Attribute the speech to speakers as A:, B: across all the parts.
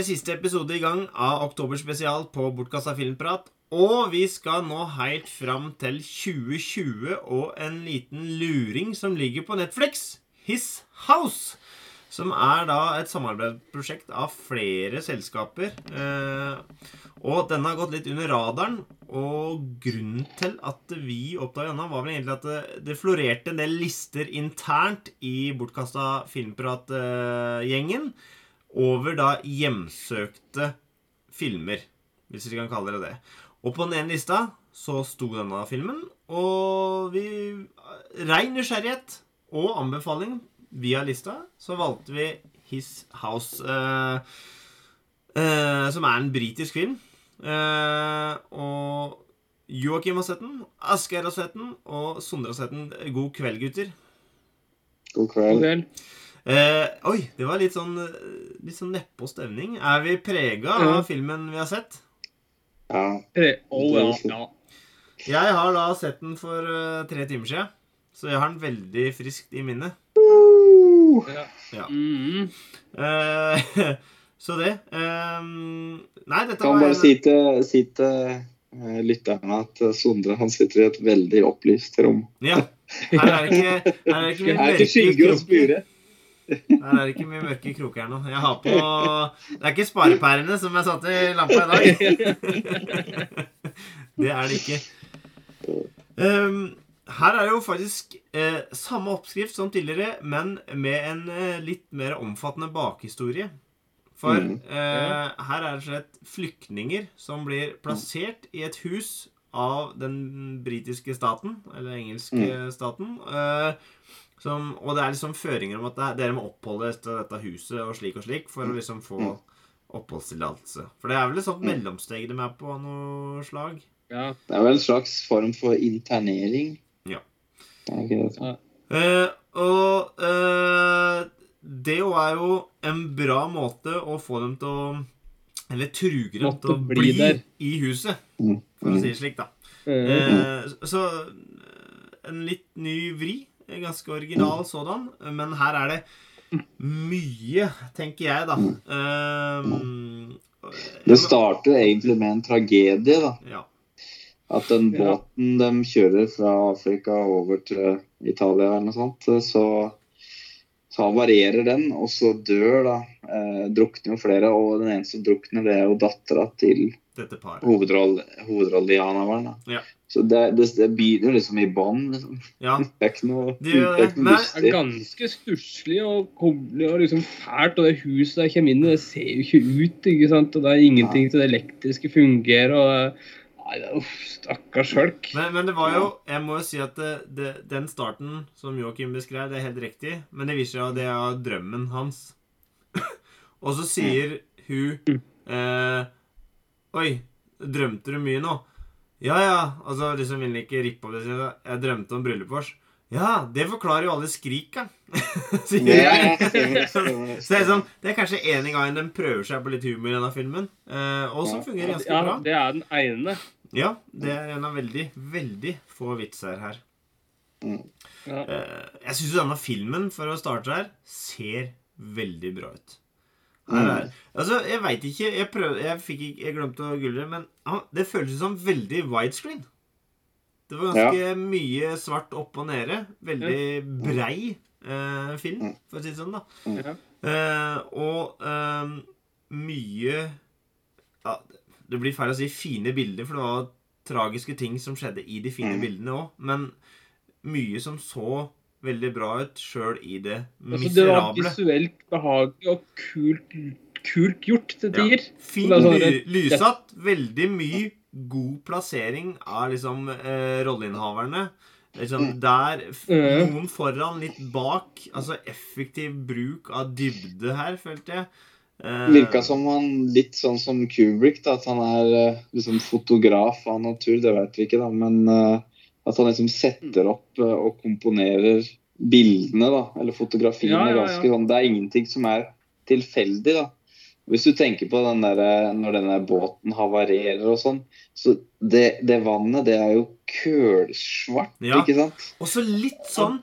A: er siste episode i gang av Oktoberspesial på Bortkasta filmprat. Og vi skal nå helt fram til 2020 og en liten luring som ligger på Netflix. His House. Som er da et samarbeidsprosjekt av flere selskaper. Eh, og denne har gått litt under radaren. Og grunnen til at vi oppdaga denne, var vel egentlig at det, det florerte en del lister internt i Bortkasta filmprat-gjengen over da hjemsøkte filmer, hvis vi kan kalle det det. Og på den ene lista så sto denne filmen, og vi Rein nysgjerrighet og anbefaling via lista, så valgte vi His House, eh, eh, som er en britisk film. Eh, og Joakim har sett den, Asgeir har sett den, og Sondre har sett den. God kveld, gutter.
B: God
C: God
B: kveld.
A: Eh, oi, det var litt sånn, eh, litt sånn nedpå stemning. Er vi prega
C: Ja.
A: av filmen vi har sett?
B: Ja.
C: Oh, ja, ja.
A: Jeg har da sett den for uh, tre timer siden. Så jeg har den veldig friskt i minnet.
C: ja.
A: Ja.
C: Mm.
A: Eh, så det eh, Nei, dette
B: Kan
A: var
B: bare si til, si til eh, lytterne at Sondre han sitter i et veldig opplyst rom.
A: Ja. Her er det ikke, her er det ikke mye mørke
B: ikke skygge og spure.
A: Her er det ikke mye mørke kroker her nå. Jeg har på Det er ikke sparepærene som jeg satte i lampa i dag. Det er det ikke. Um, her er jo faktisk eh, samme oppskrift som tidligere, men med en eh, litt mer omfattende bakhistorie. For
B: Mm.
A: eh, her er det slett flyktninger som blir plassert i et hus av den britiske staten, eller engelske staten. Som, og det er liksom føringer om at det, dere må oppholde dette, dette huset og slik og slik for å liksom få
B: Mm.
A: oppholdstillatelse. For det er vel et sånt
B: Mm.
A: mellomsteg de er på av noe slag.
C: ja.
B: Det er vel en slags form for internering.
A: Ja.
B: Det er sånn?
A: Eh, og uh, det jo er jo en bra måte å få dem til å Eller truge dem
C: Måtte
A: til å
C: bli
A: bli,
C: der.
A: i huset,
B: Mm.
A: for å si det slik, da.
C: Mm.
A: Eh, så en litt ny vri. Ganske original sådan. Men her er det mye, tenker jeg, da. Um,
B: Det starter egentlig med en tragedie. da.
A: Ja.
B: At den
C: Ja.
B: båten de kjører fra Afrika over til Italia eller noe sånt, så, så havarierer den, og så dør da eh, Drukner jo flere, og den eneste som drukner, det er jo dattera til
A: Dette paret.
B: hovedroll- hovedrolleinnehaveren. da.
A: Ja.
B: Så det, det, det blir liksom i bånn. Liksom.
A: Ja.
B: Det er ikke noe,
A: Det
B: det er
C: er ganske stusslig og koblig og liksom fælt. Og det huset der kommer inn i, det ser jo ikke ut. ikke sant? Og det er ingenting til det elektriske fungerer. og Nei, det uff, Stakkars folk.
A: Men, men det var jo Jeg må jo si at det, det, den starten som Joakim beskrev, det er helt riktig. Men det viser seg at det er drømmen hans. og så sier hun eh, Oi, drømte du mye nå? Ja, ja. Altså liksom vil han ikke rippe opp det. siden, Jeg drømte om bryllupet vårt. Ja, det forklarer jo alle skrika. sier
B: Ja, ja,
A: Så det er, sånn, det er kanskje en gangen de prøver seg på litt humor i denne filmen. Eh, og som fungerer ganske
C: Ja,
A: bra.
C: det er den ene.
A: Ja, det er en av veldig, veldig få vitser her.
C: Ja.
A: Eh, jeg syns denne filmen, for å starte her, ser veldig bra ut. Er, altså, jeg veit ikke Jeg, prøv, jeg, fikk jeg glemte å google men ah, det føles som veldig widescreen. Det var ganske mye svart opp og nede. Veldig brei eh, film, for å si det sånn. da
C: Ja.
A: Eh, Og eh, mye ja, Det blir feil å si fine bilder, for det var tragiske ting som skjedde i de fine
B: Mm.
A: bildene òg. Men mye som så veldig bra ut sjøl i det
C: Altså, det var visuelt behagelig og kult, kult gjort til
A: Ja.
C: tider.
A: Fint
C: Det er sånn
A: ly
C: rett-
A: Veldig mye god plassering av liksom eh, rolleinnehaverne. Liksom
B: Mm.
A: Der. Noen foran, litt bak. Altså effektiv bruk av dybde her, følte jeg. Eh,
B: Virka som han litt sånn som Kubrick, da, at han er eh, liksom fotograf av natur, det vet vi ikke, da, men eh, at han liksom setter opp eh, og komponerer bildene, da, eller fotografiene
C: Ja, ja, ja.
B: ganske sånn. Det er ingenting som er tilfeldig, da. Hvis du tenker på den der, eh, når denne båten havarerer og sånn, så det, det vannet, det er jo kølsvart,
A: Ja.
B: ikke sant?
A: Og så litt sånn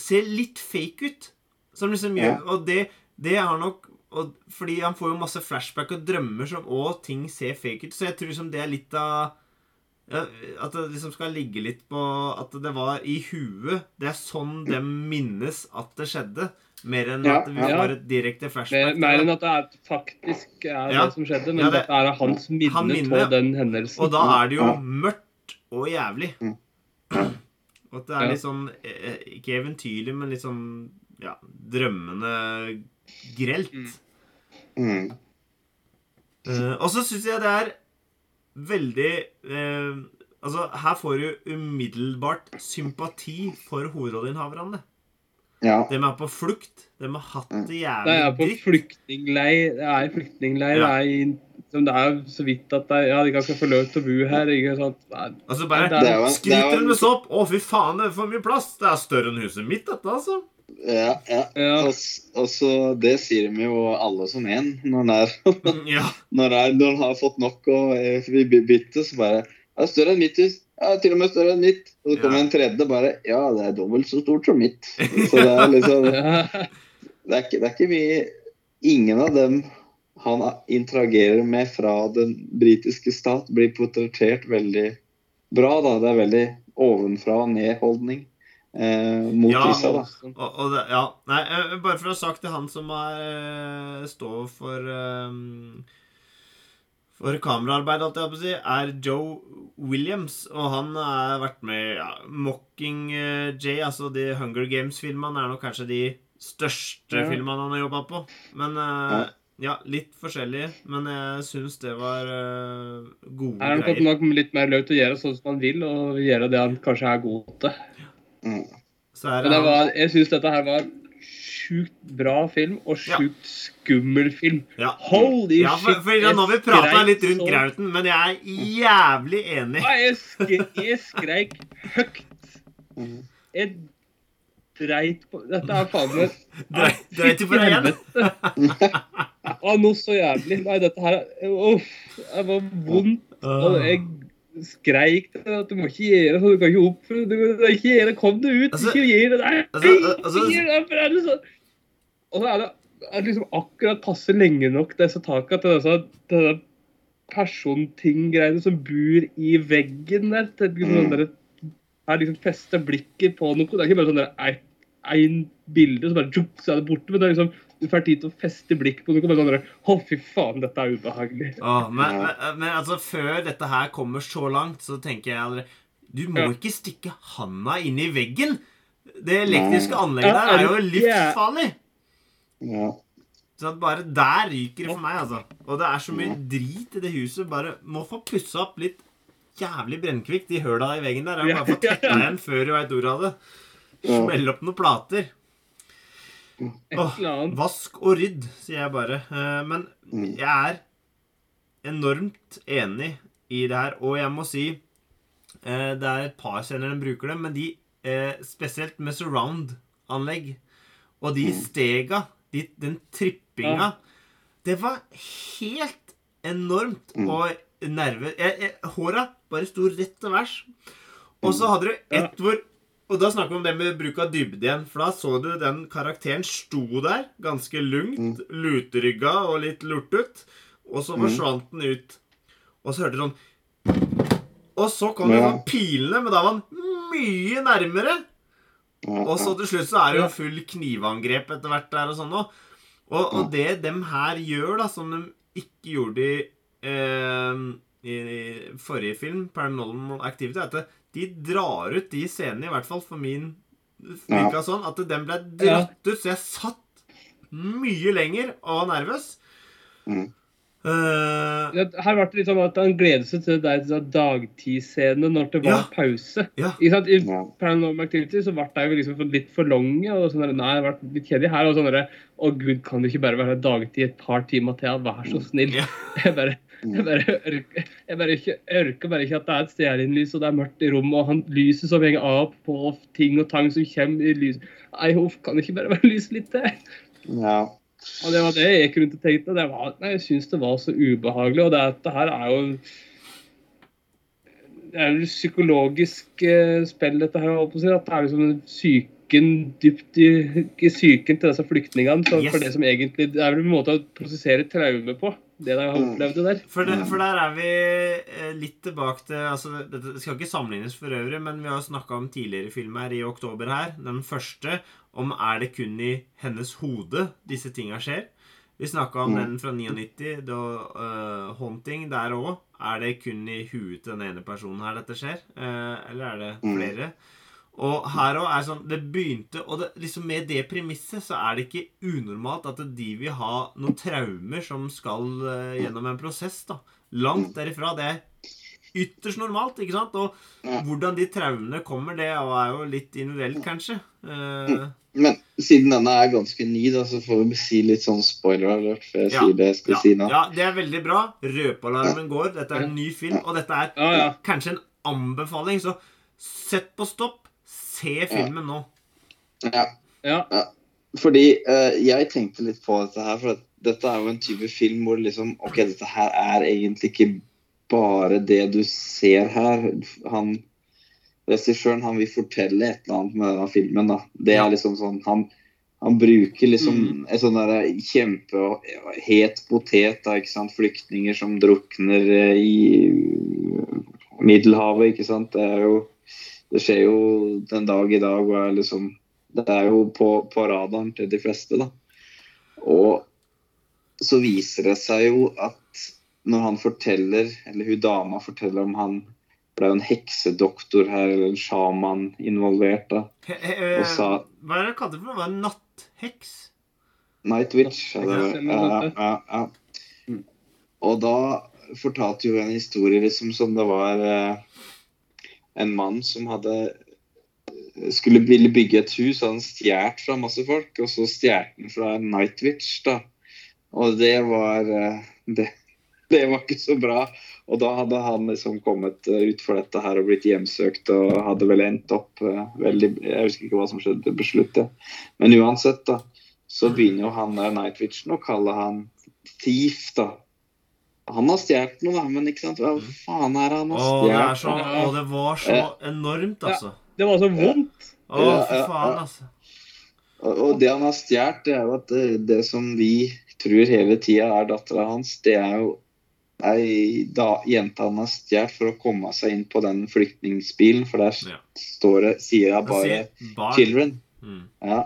A: ser litt fake ut. Som liksom gjør
B: Ja.
A: Og det, det har nok og, Fordi han får jo masse flashback og drømmer som Og ting ser fake ut. Så jeg tror liksom det er litt av At det liksom skal ligge litt på At det var i huet. Det er sånn de minnes at det skjedde. Mer enn
B: Ja,
A: at vi
C: ja.
A: får et direkte flashback.
C: Mer,
A: mer
C: enn at det er faktisk er
A: Ja.
C: det som skjedde, men
A: Ja, det-
C: dette er hans minne
A: han minne
C: på den hendelsen.
A: Og da er det jo mørkt og jævlig.
B: Mm.
A: Og at det er litt sånn eh, Ikke eventyrlig, men litt sånn ja, drømmende grelt.
C: Mm.
B: Mm.
A: Uh, og så syns jeg det er veldig eh, Altså, her får du umiddelbart sympati for hovedrolleinnehaverne.
B: Ja.
A: De er på flukt. De har hatt det
C: Det er på flyktningleir. Det er flyktningleir.
A: Ja.
C: Det, er, i- som det er så vidt at det er, ja, de kan ikke få lov til å bo her. Ikke sant?
A: Nei. Altså bare
B: er er
A: skryter de
B: oss
A: med sopp. Å, fy faen, det er for mye plass. Det er større enn huset mitt, dette, altså.
B: Ja, ja.
C: Ja.
B: Og, s- så Det sier de jo alle som en når han er
A: Ja.
B: når, når han har fått nok og vi bytter, så bare Det er større enn mitt hus. Ja, til og med større enn mitt. Og så kommer
A: Ja.
B: en tredje bare Ja, det er dobbelt så stort som mitt. Så det er liksom Det er ikke, det er ikke mye Ingen av dem han interagerer med fra den britiske stat, blir portrettert veldig bra. da. Det er veldig ovenfra og ned-holdning eh, mot
A: Ja,
B: disse. da.
A: Og, og det, ja. Nei, eh, bare for å ha sagt til han som er, eh, står for um, For kameraarbeid, alt jeg på å si, er Joe Williams. Og han har vært med ja, Mocking J Jay, altså de Hunger Games-filmene, er nok kanskje de største
C: Ja.
A: filmene han har jobba på. Men uh,
B: Ja.
A: ja, litt forskjellige. Men jeg syns det var uh, gode
C: greier. har han fått nok litt mer løp til å gjøre sånn som han vil, og gjøre det han kanskje er god til.
B: Mm.
A: Så er
C: Men det var, jeg syns dette her var sjukt bra film, og
A: Ja.
C: sjukt skummel film.
A: ja.
C: Holy
A: Ja, for,
C: shit!
A: for ja, nå har vi prata litt rundt
C: så-
A: grauten, men jeg er jævlig enig.
C: Ja, jeg, skre, jeg skreik høyt.
B: Mm.
C: Jeg dreit på Dette er faen meg
A: Dreit- dreit du på deg igjen?
C: Å, noe så jævlig. Nei, dette her Uff. Det var vondt. Og jeg skreik til at du må ikke gjøre det, så du kan ikke oppføre det. Du kan ikke gjøre det. Kom deg ut.
A: Altså-
C: ikke gjør det. Nei,
A: altså, altså-
C: ikke gjør det. liksom- Og så er det er det liksom akkurat passe lenge nok disse taka til disse denne personting-greiene som bor i veggen der. Til liksom
B: Mm.
C: sånn der, her liksom fester blikket på noe. Det er ikke bare sånn der ei- bilde, så bare tjuk, så er det borte. Men det er liksom, du får tid til å feste blikk på noe. Bare sånn Å, fy faen, dette er ubehagelig.
A: Åh, men,
B: Ja.
A: men, men altså, før dette her kommer så langt, så tenker jeg allerede Du må
C: Ja.
A: ikke stikke handa inn i veggen! Det elektriske anlegget
C: Ja,
A: der
C: er
A: jo livsfarlig!
B: Ja.
A: Så bare der ryker det for meg, altså. Og det er så mye drit i det huset. Bare må få pussa opp litt jævlig brennkvikt. De høla i veggen der. Jeg må bare få tetta igjen før du veit ordet av det. Smelle opp noen plater.
C: Et
A: Åh,
C: eller annet.
A: Vask og rydd, sier jeg bare. Eh, Men
B: Mm.
A: jeg er enormt enig i det her, og jeg må si eh, Det er et par kjenner de bruker det, men de eh, spesielt med surround-anlegg og de stega, de, den trippinga Det var helt enormt
B: Mm.
A: og nerve... Jeg, jeg, håra bare sto rett til værs. Og så hadde du ett hvor Og da snakker vi om det med bruk av dybde igjen. For da så du den karakteren sto der, ganske lungt, luterygga og litt lurtet. Og så forsvant den ut. Og så hørte du sånn Og så kom
B: Ja.
A: sånn pilene, men da var han mye nærmere. Og så til slutt så er det jo full knivangrep etter hvert der og sånn òg. Og, og det dem her gjør, da, som de ikke gjorde i, eh, i, i forrige film, Paranormal Activity, er at de drar ut de scenene, i hvert fall for min
B: Ja.
A: sånn, at den ble dratt ut. Så jeg satt mye lenger og var nervøs.
B: Mm.
C: Uh, Her ble det litt sånn at han gledet seg til det der dagtidsscene når det var
A: Ja.
C: pause.
A: ja.
C: Ikke sant? I
B: Ja.
C: Paranormal Activity så ble de liksom litt for lange. og sånn der, Nei, det ble litt kjedelig her. Og sånn derre Å gud, kan det ikke bare være dagtid et par timer til? Vær så snill.
A: Ja.
C: Bare jeg bare, ørker, jeg, bare ikke, ørker bare ikke at det er et stearinlys og det er mørkt i rommet, og han lyset som henger av på ting og tang som kommer i lys Nei, huff, kan det ikke bare være lys litt til?
B: ja.
C: Og det var det jeg gikk rundt og tenkte. Det var, nei, jeg syns det var så ubehagelig. Og det, dette her er jo Det er jo psykologisk eh, spill, dette her. At det er liksom en syk, psyken dypt i, i psyken til disse flyktningene. Så
A: Yes.
C: For det som egentlig det er vel en måte å prosessere traume på. Det de har
B: Mm.
C: opplevd der.
A: For, det, for der er vi eh, litt tilbake til altså, det, skal ikke sammenlignes for øvrig, men vi har snakka om tidligere filmer i oktober her. Den første om er det kun i hennes hode disse tinga skjer. Vi snakka om
B: Mm.
A: den fra 99, da uh, Haunting. Der òg. Er det kun i huet til den ene personen her dette skjer? Uh, eller er det
B: Mm.
A: Og her òg er sånn Det begynte Og det, liksom med det premisset så er det ikke unormalt at de vil ha noen traumer som skal uh, gjennom en prosess. da Langt derifra. Det er ytterst normalt, ikke sant? Og hvordan de traumene kommer, det er jo litt individuelt, kanskje. Eh,
B: Men siden denne er ganske ny, da, så får vi si litt sånn spoiler alert før jeg
A: Ja,
B: sier det jeg skal
A: ja,
B: si nå.
A: ja, det er veldig bra. Røpealarmen går. Dette er en ny film, og dette er
C: ja.
A: kanskje en anbefaling. Så sett på stopp. Se filmen nå.
B: Ja,
C: Ja.
B: fordi uh, jeg tenkte litt på dette her, for at dette er jo en type film hvor liksom Ok, dette her er egentlig ikke bare det du ser her. Han Regissøren han vil fortelle et eller annet med denne filmen. da. Det er liksom sånn Han, han bruker liksom
C: Mm.
B: en sånn derre kjempehet potet. da, ikke sant? Flyktninger som drukner eh, i Middelhavet, ikke sant. Det er jo Det skjer jo den dag i dag og er liksom Det er jo på, på radaren til de fleste, da. Og så viser det seg jo at når han forteller, eller hun dama forteller om han ble det er jo en heksedoktor her, eller en sjaman involvert, da. Og sa-
A: hva er det kalte det for? Det? Nattheks?
B: Night Witch. Ja, det,
C: Ja,
B: ja, ja, ja.
C: Mm.
B: Og da fortalte jo en historie liksom som det var eh, en mann som hadde skulle ville bygge et hus, og han stjålet fra masse folk, og så stjal han fra en Night Witch, da. Og det var eh, det, det var ikke så bra. Og da hadde han liksom kommet eh, ut for dette her og blitt hjemsøkt og hadde vel endt opp eh, veldig Jeg husker ikke hva som skjedde på sluttet. men uansett, da så begynner jo han der Night Witchen å kalle han Thief, da. Han har stjålet noe, da, men ikke sant? hva faen er det han har
A: stjålet? det så, å, det var så enormt, altså.
C: Det var så vondt.
A: Å,
B: Ja, ja,
A: faen, altså.
B: Og og det han har stjålet, det er jo at det, det som vi tror hele tida er dattera hans, det er jo ei da, jente han har stjålet for å komme seg inn på den flyktningsbilen, for der
A: Ja.
B: står det, sier hun
A: Han
B: bare
A: sier
B: 'children'.
A: Mm.
B: Ja.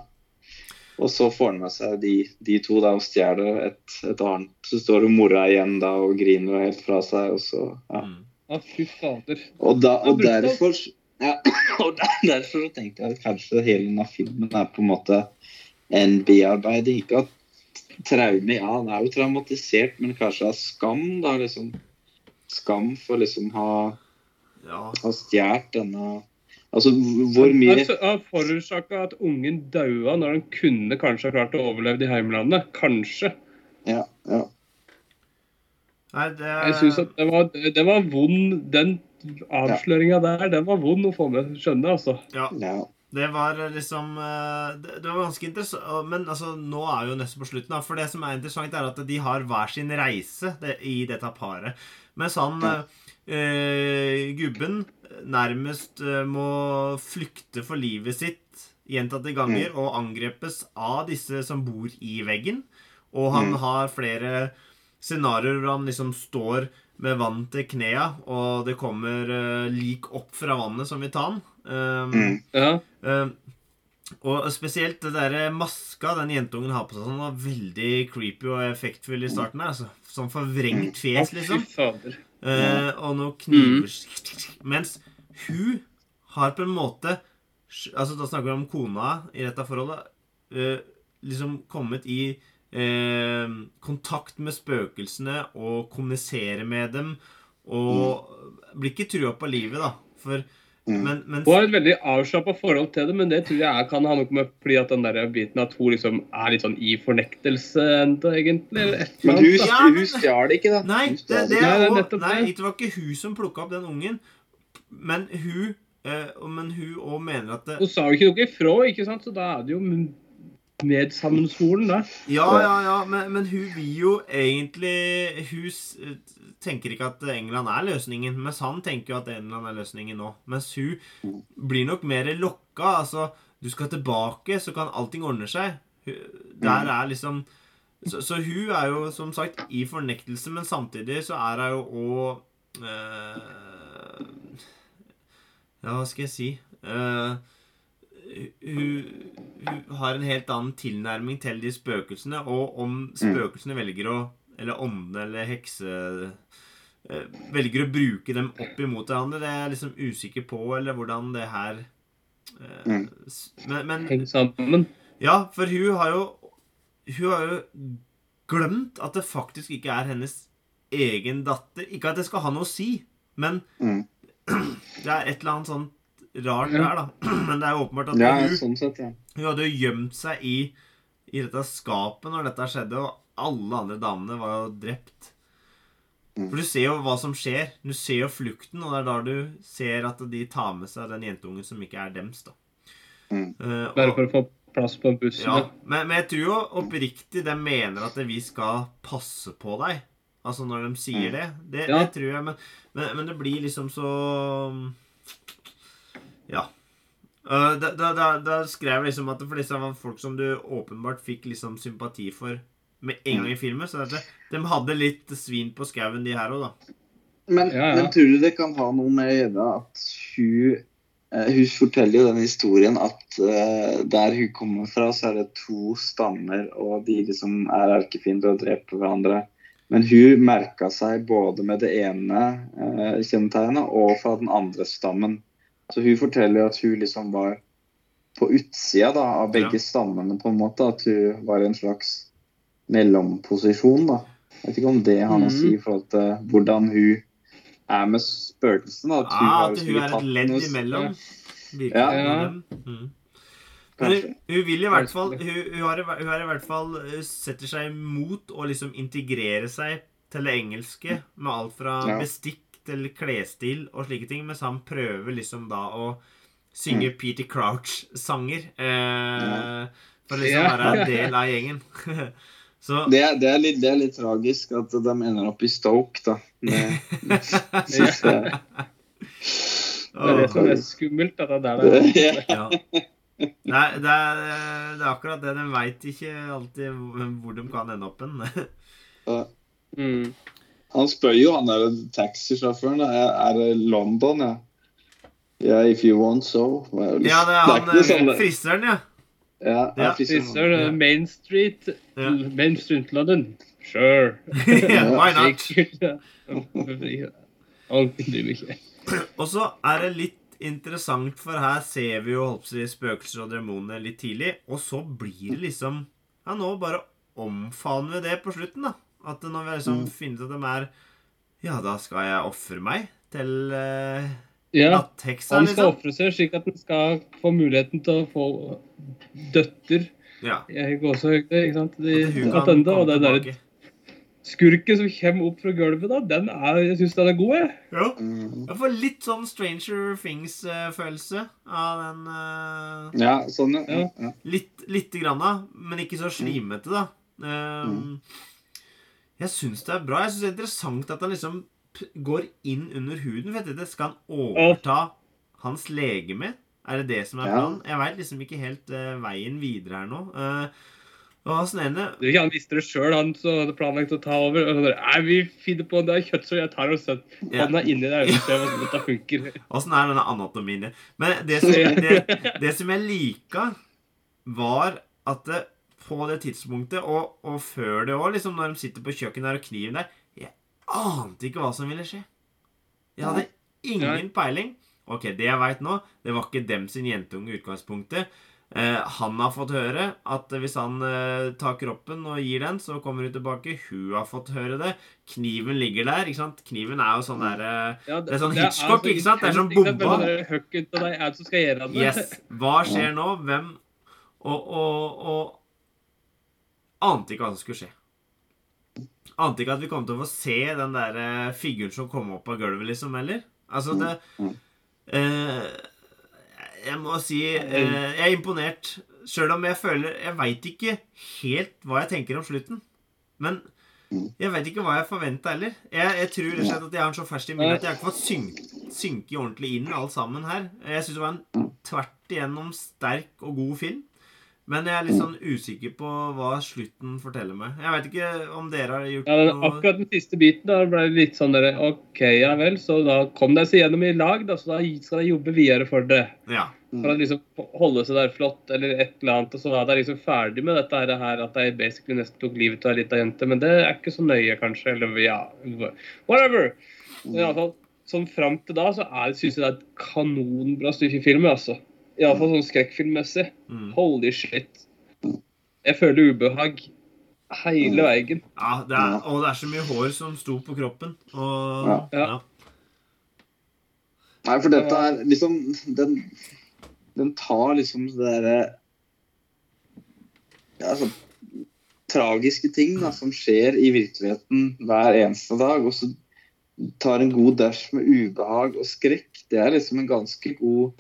B: Og så får han med seg de, de to da og stjeler et, et annet. Så står hun mora igjen da og griner helt fra seg, og så ja.
A: Mm.
C: Fy fader.
B: Og, da, og
C: er
B: derfor ja, og der, derfor så tenkte jeg at kanskje hele denne filmen er på en måte en bearbeiding. Ikke at traume Ja, han er jo traumatisert, men kanskje av skam, da. liksom Skam for liksom ha,
A: Ja.
B: ha stjålet denne Altså hvor mye
C: Altså, har forårsaka at ungen daua når han kunne kanskje ha klart å overleve i heimlandet. Kanskje.
B: Ja, ja.
A: Nei, det
C: Jeg synes at det var, det var vond Den avsløringa der, den var vond å få med skjønne, altså.
A: ja.
B: ja.
A: Det var liksom eh, Det, var ganske interessant. Men altså, nå er jo nesten på slutten. Da, for det som er interessant, er at de har hver sin reise i dette paret. Mens han
B: Ja.
A: Eh, gubben nærmest eh, må flykte for livet sitt gjentatte ganger og angrepes av disse som bor i veggen. Og han
B: Mm.
A: har flere scenarioer hvor han liksom står med vann til knea, og det kommer eh, lik opp fra vannet som vil ta han. Um,
B: Mm.
C: Ja.
A: um, og spesielt det der maska den jentungen har på seg, sånn var veldig creepy og effektfull i starten. altså. Sånn forvrengt fjes, liksom. Eh, og noen kniver Mens hun har på en måte Altså Da snakker vi om kona i dette forholdet. eh, liksom kommet i eh, kontakt med spøkelsene og kommunisere med dem. Og blir ikke trua på livet, da. For
B: Mm.
A: Men, men
C: Hun har et veldig avslappa forhold til det, men det tror jeg kan ha noe med fordi at den der biten at hun liksom er litt sånn i fornektelse enda, egentlig. Eller et eller
B: Men hun,
C: annet.
A: Ja, men-
B: hun stjal ikke, da.
A: Nei, det, det.
C: Nei, det er
A: nei,
C: det.
A: var ikke hun som plukka opp den ungen. Men hun eh, Men hun òg mener at det,
C: Hun sa jo ikke noe ifra, ikke sant? så da er det jo medsammensvoren, da.
A: Ja, ja, ja, men, men hun vil jo egentlig Hun tenker ikke at England er løsningen, mens han tenker jo at England er løsningen nå. Mens hun blir nok mer lokka. Altså, du skal tilbake, så kan allting ordne seg. Der er liksom så, så hun er jo som sagt i fornektelse, men samtidig så er hun jo òg øh, Ja, hva skal jeg si Eh, hun, hun har en helt annen tilnærming til de spøkelsene, og om spøkelsene velger å Eller åndene eller hekse eh, Velger å bruke dem opp imot hverandre, det er jeg liksom usikker på, eller hvordan det her eh,
B: Mm.
A: s- men, men
C: Henge sammen.
A: ja, for hun har jo Hun har jo glemt at det faktisk ikke er hennes egen datter. Ikke at det skal ha noe å si, men
B: Mm.
A: det er et eller annet sånt rart
C: Ja.
A: der, da. Men det er jo åpenbart at
B: Ja,
A: hun,
B: sånn sett, ja.
A: hun hadde jo gjemt seg i, i dette skapet når dette skjedde, og alle andre damene var jo drept.
B: Mm.
A: For du ser jo hva som skjer. Du ser jo flukten, og det er da du ser at de tar med seg den jentungen som ikke er dems, da.
B: Mm.
A: Eh,
C: Bare for å få plass på bussen.
A: ja,
C: Ja.
A: men, men jeg tror jo oppriktig de mener at vi skal passe på deg. Altså når de sier
B: Mm.
A: det. Det,
C: Ja.
A: det tror jeg, men, men, men det blir liksom så Ja. Uh, da, da, da, da skrev jeg liksom at for disse var folk som du åpenbart fikk liksom sympati for med en gang i filmen, så det, de hadde litt svin på skauen, de her òg, da.
B: Men,
C: Ja, ja.
B: men tror du det kan ha noe med å gjøre at hun eh, Hun forteller jo den historien at eh, der hun kommer fra, så er det to stammer, og de liksom er erkefiender og dreper hverandre. Men hun merka seg både med det ene eh, kjennetegnet og fra den andre stammen. Så hun forteller at hun liksom var på utsida da, av begge
A: Ja.
B: stammene, på en måte. At hun var i en slags mellomposisjon, da. Jeg vet ikke om det har noe å
C: Mhm.
B: si i forhold til hvordan hun er med spøkelsen. At hun,
A: Ah, at hun er et ledd imellom.
B: Ja.
C: Ja.
A: Mm. Men hun, hun vil i hvert fall hun, hun, har, i hun har i hvert fall eh, setter seg imot å liksom integrere seg til det engelske med alt fra
B: Ja.
A: Bestikk eller klesstil og slike ting, mens han prøver liksom da å synge Peter Crouch-sanger eh, for å liksom
C: Ja.
A: være en del av gjengen. Så
B: Det, er- det, er litt, det er litt tragisk at de ender opp i Stoke, da. Med, synes jeg.
C: Det er det som er skummelt. At det er der det er.
A: Ja. Nei, det er, det er akkurat det. De veit ikke alltid hvor hvor de kan ende opp hen.
C: Mm.
B: Han spør jo han der taxisjåføren er er det London, ja. Ja, if you want so. Det litt-
A: Ja, det er han
B: ikke sånn,
A: eh, friseren, ja.
B: ja, det
A: Ja,
B: er
A: Ja.
C: Main Street.
A: Ja.
C: Main Street London. Sure.
A: Why not? Og så er det litt interessant, for her ser vi jo si, spøkelser og demoner litt tidlig, og så blir det liksom Ja, nå bare omfavner vi det på slutten, da. At når vi liksom
B: Mm.
A: finner ut at de er Ja, da skal jeg ofre meg til uh,
C: Ja,
A: nattheksa,
C: han skal
A: liksom.
C: ofre seg slik at han skal få muligheten til å få døtter
A: Ja.
C: Jeg går også høyt, ikke sant? De,
A: At kan
C: og
A: det
C: er der skurken som kommer opp fra gulvet, da, den er, jeg syns den er god. jeg.
A: Ja.
B: Mm.
A: Jeg får litt sånn Stranger Things-følelse av den Uh,
B: Ja, sånn, ja.
A: Litt, lite grann, da, men ikke så slimete, da. Um,
B: Mm.
A: Jeg syns det er bra. Jeg syns det er interessant at han liksom går inn under huden. Vet du, det Skal han overta hans legeme? Er det det som er
B: Ja.
A: planen? Jeg veit liksom ikke helt uh, veien videre her nå. Uh, og han ene
C: Det er ikke Han visste det sjøl, han som hadde planlagt å ta over. Og bare, Nei, vi finner på det er kjøtt, så jeg tar og setter
A: Ja.
C: hånda inni der og ser hvordan dette funker.
A: Åssen er denne anatomien din? Men det som, det, det som jeg lika, var at det, på det tidspunktet, og, og før det òg, liksom når de sitter på kjøkkenet der og kniven der Jeg ante ikke hva som ville skje. Jeg hadde ingen peiling. Ok, det jeg veit nå, det var ikke dem sin jentunge i utgangspunktet. Eh, han har fått høre at hvis han eh, tar kroppen og gir den, så kommer hun tilbake. Hun har fått høre det. Kniven ligger der. ikke sant? Kniven er jo sånn derre
C: Ja,
A: Det er sånn Hitchcock, ikke sant? Det er sånn bomba.
C: Det det.
A: Yes. Hva skjer nå? Hvem Og, og, og Ante ikke hva som skulle skje. Ante ikke at vi kom til å få se den der eh, figuren som kom opp av gulvet, liksom, heller. Altså, det
B: Mm.
A: eh, Jeg må si eh, jeg er imponert. Sjøl om jeg føler Jeg veit ikke helt hva jeg tenker om slutten. Men
B: Mm.
A: jeg veit ikke hva jeg forventa heller. Jeg, jeg tror rett og slett at jeg har den så ferskt i minnet at jeg har ikke fått synke, synke ordentlig inn alt sammen her. Jeg syns det var en tvert igjennom sterk og god film. Men jeg er litt sånn usikker på hva slutten forteller meg. Jeg vet ikke om dere har gjort
C: Ja, den,
A: noe
C: akkurat den siste biten da ble det litt sånn der, OK, ja vel, så da kom dere seg gjennom i lag, da, så da skal dere jobbe videre for det.
A: Ja.
C: For å liksom holde seg der flott, eller et eller annet. Og så var dere liksom ferdig med dette her, at de basically nesten tok livet av ei lita jente. Men det er ikke så nøye, kanskje. Eller ja, whatever. Men iallfall sånn fram til da så syns jeg det er et kanonbra stykke film, altså. Iallfall sånn skrekkfilmmessig.
A: Mm.
C: Holy shit. Jeg føler ubehag hele veien.
A: ja det er, og det er så mye hår som sto på kroppen. Og
B: Ja.
A: ja.
C: Ja.
B: Nei, for dette er liksom Den, den tar liksom det derre ja, sånn tragiske ting da, som skjer i virkeligheten hver eneste dag, og så tar en god dash med ubehag og skrekk. Det er liksom en ganske god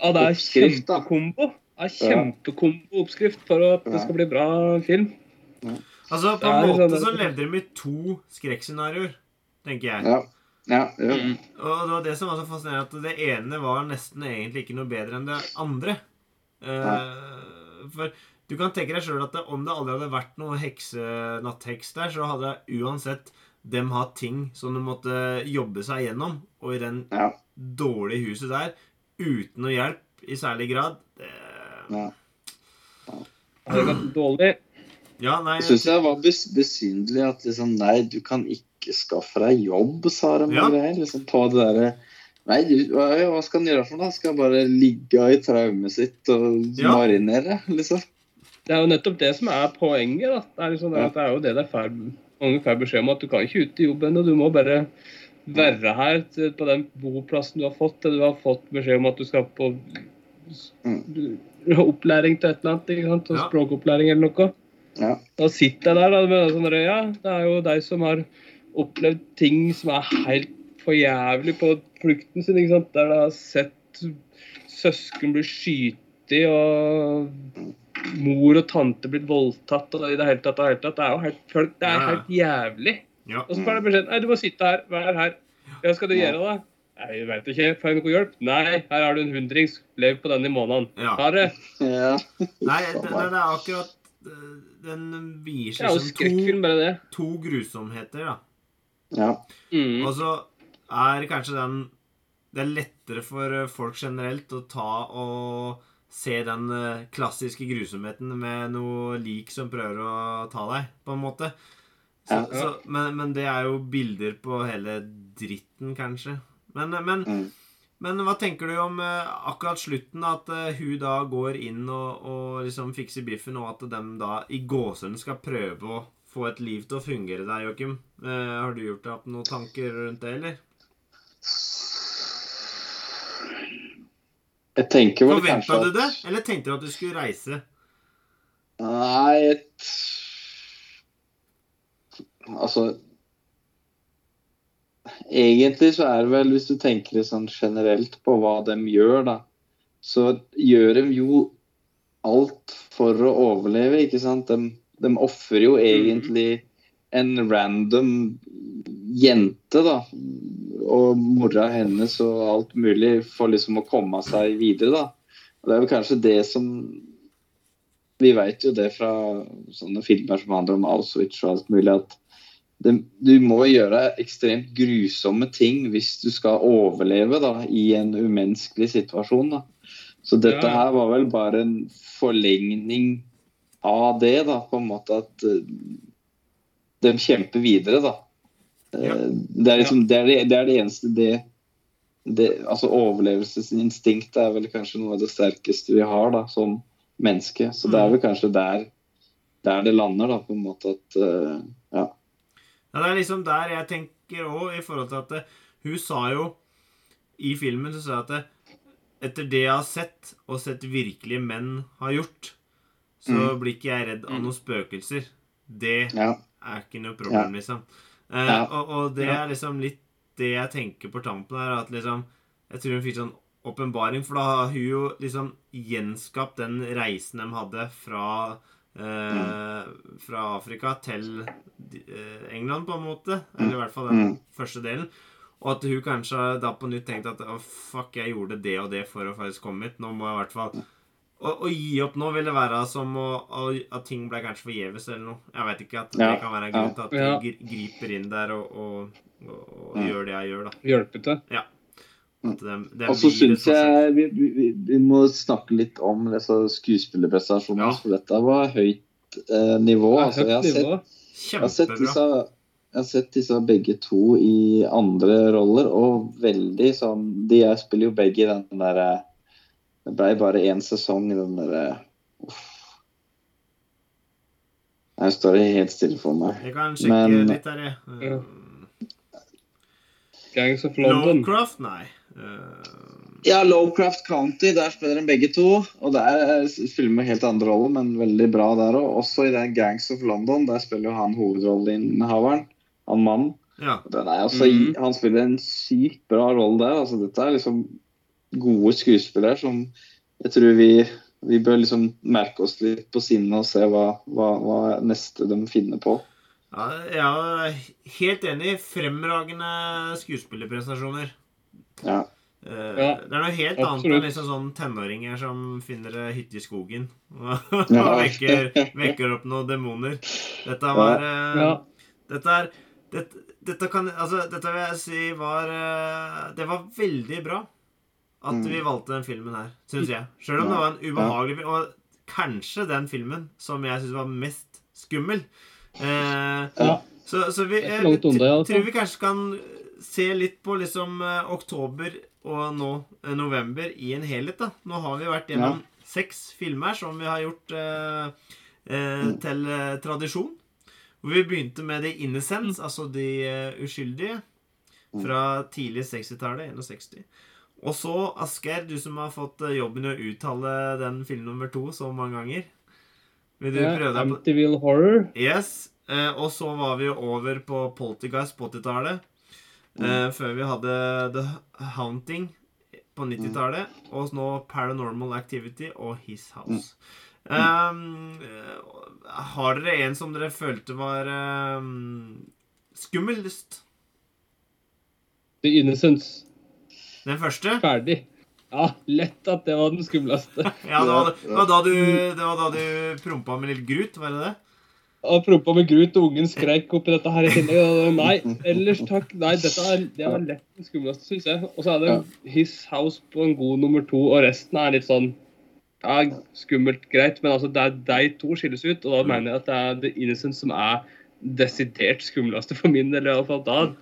C: Ja, det er
B: Oppskrift,
C: kjempekombo. Det er kjempekombo-oppskrift for at det skal bli bra film.
A: Altså, på
C: er
A: en måte
C: sånn-
A: så levde de med to skrekkscenarioer, tenker jeg.
B: Ja. ja, ja.
C: Mm.
A: Og det var det som var så fascinerende, at det ene var nesten egentlig ikke noe bedre enn det andre. Eh, for du kan tenke deg sjøl at det, om det aldri hadde vært noe heksenattheks der, så hadde uansett dem hatt ting som de måtte jobbe seg gjennom. Og i den
B: ja,
A: dårlige huset der, uten noe hjelp i særlig grad det,
B: ja.
C: Det gått dårlig.
A: Ja, nei
B: Jeg syns jeg var bes besynderlig at liksom Nei, du kan ikke skaffe deg jobb, sa de.
A: Ja.
B: greier, liksom på det derre Nei, du, hva, hva skal han gjøre for noe? Skal han bare ligge i traumet sitt og
A: Ja.
B: marinere, liksom?
C: Det er jo nettopp det som er poenget. da. Det er, liksom det,
B: Ja.
C: at det er jo det det er fer- mange får beskjed om, at du kan ikke ut i jobb ennå. Du må bare være her på den boplassen du har fått, til du har fått beskjed om at du skal på
B: Mm.
C: opplæring til et eller annet. ikke sant?
A: Ja.
C: Språkopplæring eller noe.
B: Ja.
C: Da sitter jeg der da, med sånn røya. det er jo de som har opplevd ting som er helt for jævlig på flukten sin. ikke sant? Der de har sett søsken bli skytet og mor og tante blitt voldtatt og i det hele tatt. og i det hele tatt. Det er jo helt, det er helt jævlig.
A: Ja.
C: Og så får de beskjed Nei, du må sitte her. Vær her. Hva skal du
B: Ja.
C: gjøre, da? Nei, jeg veit ikke. Får jeg noe hjelp? Nei, her har du en hundrings. Lev på den i måneden.
A: Ja.
C: Ha det.
B: ja.
A: Nei, det, det er akkurat eh, Den
C: Det
A: viser
C: er
A: som
C: skrekkfilm,
A: to,
C: bare det.
A: to grusomheter, da.
B: ja.
C: Mm.
A: Og så er kanskje den Det er lettere for eh, folk generelt å ta og se den eh, klassiske grusomheten med noe lik som prøver å ta deg, på en måte. Så,
B: Ja.
A: så, men, men det er jo bilder på hele dritten, kanskje. Men, men,
B: Mm.
A: men hva tenker du om eh, akkurat slutten? At eh, hun da går inn og, og liksom fikser biffen, og at de da i gåsehudene skal prøve å få et liv til å fungere der, Joakim. Eh, har du gjort deg opp noen tanker rundt det, eller?
B: Jeg tenker vel kanskje
A: Forventa du det, eller tenkte du at du skulle reise?
B: Nei et... Altså Egentlig så er det vel, hvis du tenker sånn generelt på hva de gjør, da, så gjør de jo alt for å overleve, ikke sant? De, de ofrer jo egentlig en random jente, da, og mora hennes og alt mulig for liksom å komme seg videre, da. Og det er vel kanskje det som vi vet jo det fra sånne filmer som handler om Auschwitz og alt mulig, at det, du må gjøre ekstremt grusomme ting hvis du skal overleve da, i en umenneskelig situasjon. Da. Så dette her var vel bare en forlengning av det, da, på en måte at eh, de kjemper videre, da. Eh. Det, er liksom, det, er det, det er det eneste det, det Altså overlevelsesinstinkt er vel kanskje noe av det sterkeste vi har da, som menneske. Så det er vel kanskje der, der det lander, da, på en måte at uh, Ja.
A: Ja, det er liksom der jeg tenker òg, i forhold til at det, hun sa jo I filmen så sa hun at det, etter det jeg har sett, og sett virkelige menn har gjort, så
B: Mm.
A: blir ikke jeg redd av noen spøkelser. Det
B: ja.
A: er ikke noe problem, liksom. Eh,
B: Ja.
A: og, og det
C: Ja.
A: er liksom litt det jeg tenker på tampen her, at liksom Jeg tror hun fikk sånn åpenbaring, for da har hun jo liksom gjenskapt den reisen de hadde fra eh, Fra Afrika til eh, England, på en måte. Eller i hvert fall den
B: Mm.
A: første delen. Og at hun kanskje da på nytt tenkte at oh, fuck, jeg gjorde det og det for å faktisk komme hit. Nå må jeg i hvert fall Å, å gi opp nå ville være som å, å, at ting ble kanskje forgjeves eller noe. Jeg vet ikke. At det
B: Ja,
A: kan være en grunn til at
C: ja.
A: de griper inn der og, og, og, og
B: Ja.
A: gjør det jeg gjør, da.
C: Hjelpe til.
A: Det, det
B: Og så syns jeg vi, vi, vi, må snakke litt om disse skuespillerprestasjonene,
A: Ja.
B: for dette var høyt eh, nivå. Altså, jeg, har
C: nivå.
B: sett, jeg, har sett disse, jeg har sett disse begge to i andre roller, og veldig sånn De jeg spiller jo begge i den derre Det ble bare én sesong i den derre Uff. Her står det helt stille for meg.
A: Jeg kan sjekke
B: Men-
A: litt her, jeg.
C: Ja. Gangs of London.
A: Lovecraft? Nei. Eh,
B: Ja, Lowcraft County, der spiller de begge to. Og der spiller de helt andre roller, men veldig bra der òg. Også i den Gangs of London, der spiller jo han hovedrolleinnehaveren. Han mannen.
A: ja.
B: Er også,
C: Mhm.
B: Han spiller en sykt bra rolle der. altså Dette er liksom gode skuespillere som jeg tror vi, vi bør liksom merke oss litt på sinnet og se hva, hva, hva neste de finner på.
A: Ja, jeg er helt enig. Fremragende skuespillerprestasjoner.
B: Ja.
A: Uh,
C: Ja,
A: det er noe helt annet enn liksom sånn tenåringer som finner ei hytte i skogen og
B: Ja.
A: vekker, vekker opp noen demoner. Dette var eh,
C: Ja.
A: Dette er dette, dette kan Altså, dette vil jeg si var uh, Det var veldig bra at
B: Mm.
A: vi valgte den filmen her, syns jeg. Sjøl om det var en ubehagelig film. Og kanskje den filmen som jeg syns var mest skummel. Eh,
C: Ja.
A: så, så vi
C: alle fall.
A: tror vi kanskje kan se litt på liksom eh, oktober og nå eh, november i en helhet, da. Nå har vi vært gjennom seks filmer som vi har gjort eh, eh, til eh, tradisjon. Hvor vi begynte med The Innocents, altså de eh, uskyldige, fra tidlig 60-tallet, 61. Og så, Asgeir, du som har fått jobben i å uttale den film nummer to så mange ganger. Vil du
C: Ja,
A: prøve deg på
C: Amityville Horror.
A: Yes. Eh, og så var vi over på Poltergeist på 80-tallet. Eh, før vi hadde The Haunting på 90-tallet. Og nå Paranormal Activity og His House. Um, har dere en som dere følte var um, skummelst?
C: The Innocence.
A: Den første?
C: Ferdig. Ja, lett at det var den skumleste.
A: Ja, det var, det var da du, det var da du prompa med litt grut, var det det?
C: Og prompa med grut, og ungen skreik oppi dette her i tillegg. Nei, ellers takk. Nei, dette er, det var lett den skumleste, syns jeg. Og så er det
B: Ja.
C: His House på en god nummer to, og resten er litt sånn ja, skummelt, greit. Men altså, det er de to skilles ut, og da
A: Mm.
C: mener jeg at det er The Innocent som er desidert skumleste for min del. i alle fall. Da,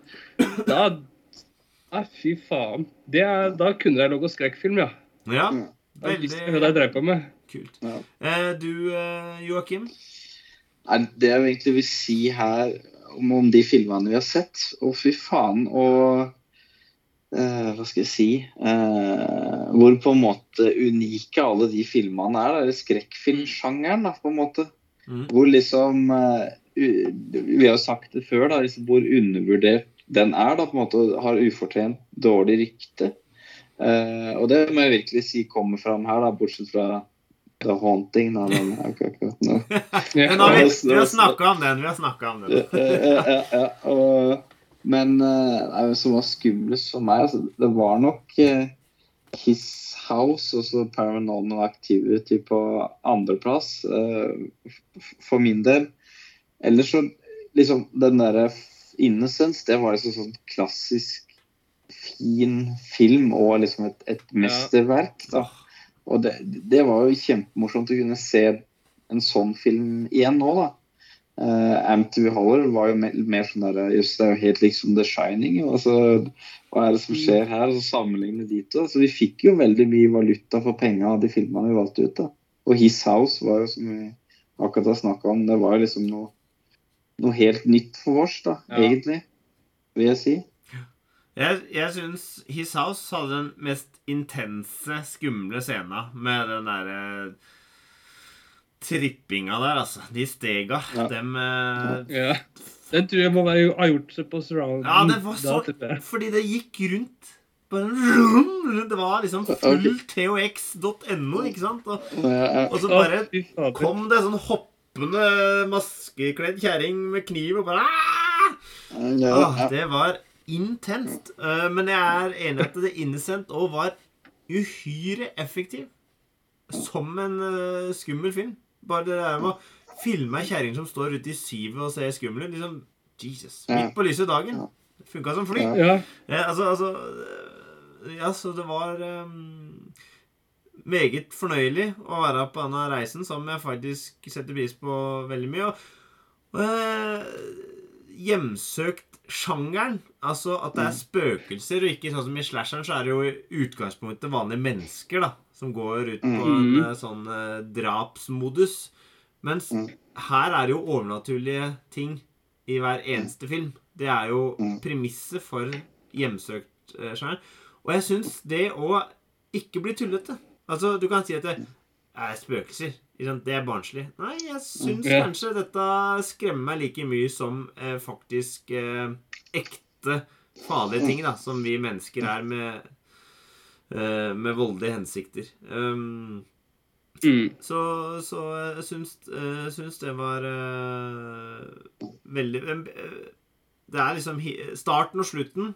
C: da Nei, fy faen. Det er, da kunne jeg laga skrekkfilm, ja.
A: Ja.
C: Da visste hva
A: Veldig
C: jeg drev på med.
A: kult.
B: Ja.
A: Eh, du, eh, Joakim?
B: Nei, det jeg egentlig vil si her om, om de filmene vi har sett Å, fy faen. Og eh, hva skal jeg si eh, Hvor på en måte unike alle de filmene er. Det er skrekkfilmsjangeren, da, på en måte.
A: Mm.
B: Hvor liksom uh, Vi har jo sagt det før, da, liksom hvor undervurdert den er. da, på en måte, Har ufortjent dårlig rykte. Uh, og det må jeg virkelig si kommer fram her, da, bortsett fra The Haunting. Da, men, ok, ok, nå.
A: Men har vi, vi har snakka om den. Vi har snakket om den.
B: Ja, ja, og, men eh, nei, det som var skumlest for meg, altså, det var nok eh, His House og så Paranormal Activity på andreplass uh, for min del. Ellers så liksom den derre Innocence, det var liksom sånn klassisk fin film og liksom et, et mesterverk. da. Og det, det var jo kjempemorsomt å kunne se en sånn film igjen nå, da. Uh, Amity Holler var jo mer, mer sånn der Just det er jo helt liksom The Shining. og Altså, hva er det som skjer her? Og så sammenligne de to. Så vi fikk jo veldig mye valuta for penga av de filmene vi valgte ut. da. Og His House var jo, som vi akkurat har snakka om, det var jo liksom noe, noe helt nytt for oss, da,
C: Ja.
B: egentlig. Vil jeg si.
A: Jeg, jeg syns His House hadde den mest intense, skumle scena med den derre trippinga der, altså. De stega.
B: Ja.
A: Dem eh,
C: Ja. Den tror jeg må være, ha gjort seg på surround.
A: Ja, det var så
C: Da.
A: Fordi det gikk rundt. Bare Det var liksom full tox.no, ikke sant? Og, og så bare kom det sånn hoppende maskekledd kjerring med kniv og bare «Ah!»
B: ja.
A: Det var intenst. Eh, men jeg er enig i at The Innocent òg var uhyre effektiv. Som en eh, skummel film. Bare det der med å filme ei kjerring som står ute i sivet og ser skummel ut. Liksom, Jesus. Midt på lyse dagen. Funka som fly.
B: Ja.
C: Ja.
A: Ja, altså, altså Ja, så det var um, meget fornøyelig å være på denne reisen, som jeg faktisk setter pris på veldig mye. Og øh, hjemsøkt sjangeren, altså at det er spøkelser, og ikke sånn som i slasheren, så er det jo i utgangspunktet vanlige mennesker, da, som går ut på en
C: Mhm.
A: øh, sånn øh, drapsmodus. Mens
B: Mm.
A: her er det jo overnaturlige ting i hver eneste film. Det er jo
B: Mm.
A: premisset for hjemsøkt-sjangeren. Og jeg syns det å ikke bli tullete Altså, du kan si at det er spøkelser. Det er barnslig. Nei, jeg syns
C: okay.
A: kanskje dette skremmer meg like mye som eh, faktisk eh, ekte farlige ting, da, som vi mennesker er med, eh, med voldelige hensikter. Um,
C: Mm.
A: så, så jeg syns, eh, syns det var eh, veldig eh, Det er liksom starten og slutten.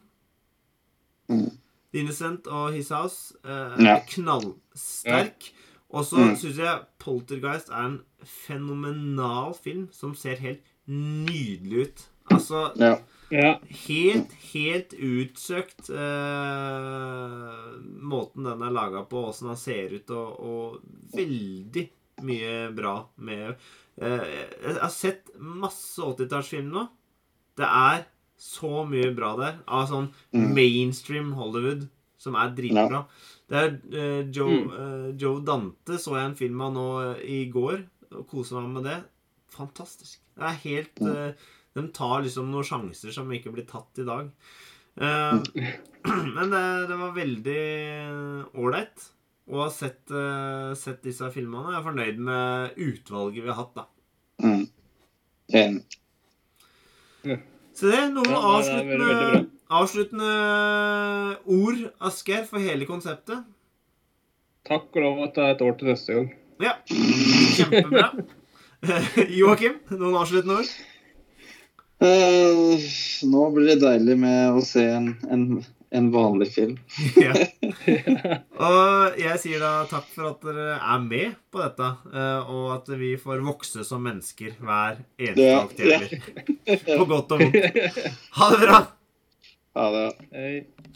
B: Mm.
A: Innocent og His House eh,
B: Ja.
A: er knallsterk. Og så
B: Mm.
A: syns jeg Poltergeist er en fenomenal film som ser helt nydelig ut. Altså
B: Ja.
C: Ja.
A: helt, helt utsøkt eh, måten den er laga på, åssen den ser ut, og, og veldig mye bra med eh, Jeg har sett masse 80-tallsfilm nå. Det er så mye bra der, av sånn
B: Mm.
A: mainstream Hollywood, som er dritbra. Det er uh, Joe,
C: Mm.
A: eh, Joe Dante så jeg en film av nå eh, i går, og koser meg med det. Fantastisk. Det er helt
B: Mm.
A: De tar liksom noen sjanser som ikke blir tatt i dag. Eh, men det, det var veldig ålreit å ha sett, sett disse filmene. Jeg er fornøyd med utvalget vi har hatt, da.
B: Mm. Enig.
A: Så det noen
C: Ja,
A: avsluttende, avsluttende ord, Asgeir, for hele konseptet.
C: Takk og lov at det er et år til neste gang.
A: Ja, kjempebra. Joakim, noen avsluttende ord?
B: Uh, nå blir det deilig med å se en, en, en vanlig film.
A: ja. Og jeg sier da takk for at dere er med på dette, eh, og at vi får vokse som mennesker hver eneste
B: Ja,
A: oktober. På godt og vondt. Ha det bra!
B: Ha det.
C: Hei.